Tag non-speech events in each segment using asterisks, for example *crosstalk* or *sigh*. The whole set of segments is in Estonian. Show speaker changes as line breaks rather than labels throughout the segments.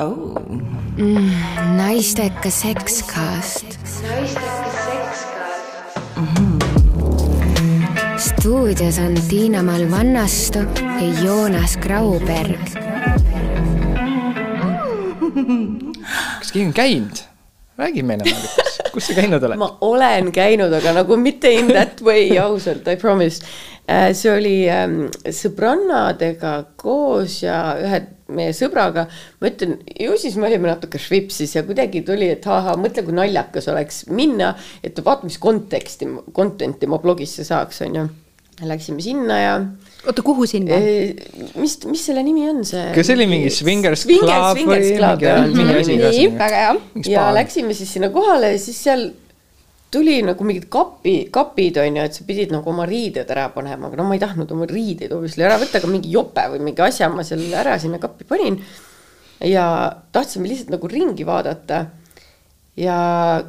oh..
Mm, naisteka sekskaast mm. -hmm. stuudios on Tiina-Mall Vannastu ja Joonas Grauberg.
kas keegi on käinud? Räägi meile, Margus, kus sa käinud oled?
ma olen käinud, aga nagu mitte in that way, *laughs* ausalt, I promise. Äh, see oli ähm, sõbrannadega koos ja ühe meie sõbraga, ma ütlen, ju siis me olime natuke švipsis ja kuidagi tuli, et ahah, mõtle, kui naljakas oleks minna, et vaata, mis konteksti, content'i ma blogisse saaks, on ju. Läksime sinna ja.
oota, kuhu sinna?
mis, mis selle nimi on see?
kas see oli mingi Swingers
Club või mingi, mingi asi?
nii, väga hea.
ja läksime siis sinna kohale ja siis seal tuli nagu mingid kapi, kapid on ju, et sa pidid nagu oma riided ära panema, aga no ma ei tahtnud oma riideid obviously ära võtta, aga mingi jope või mingi asja ma seal ära sinna kappi panin. ja tahtsime lihtsalt nagu ringi vaadata. Ja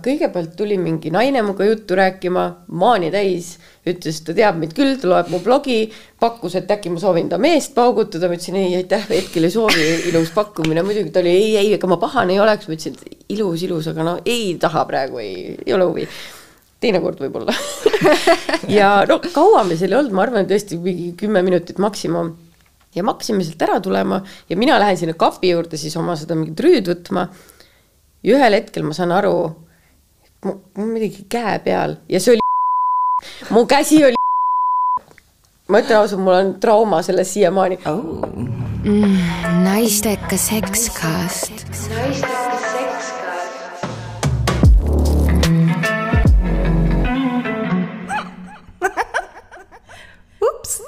kõigepealt tuli mingi naine minuga juttu rääkima, maani täis, ütles, ta teab mind küll, ta loeb mu blogi, pakkus, et äkki ma soovin ta meest paugutada, ma ütlesin ei, aitäh, hetkel ei soovi, ilus pakkumine, muidugi ta oli ei, ei, ega ma pahane ei oleks, ma ütlesin, et ilus, ilus, aga no ei taha praegu, ei, ei ole huvi teinekord võib-olla *laughs* ja no kaua me seal ei olnud, ma arvan, tõesti mingi kümme minutit maksimum. ja me hakkasime sealt ära tulema ja mina lähen sinna kapi juurde siis oma seda mingit rüüd võtma ja ühel hetkel ma saan aru, mul on midagi käe peal ja see oli *laughs* mu käsi oli *laughs* ma ütlen ausalt, mul on trauma sellest siiamaani.
Oh..
Mm, naistekas sekskast. naistekas sekskast. Mm.. *laughs* ups.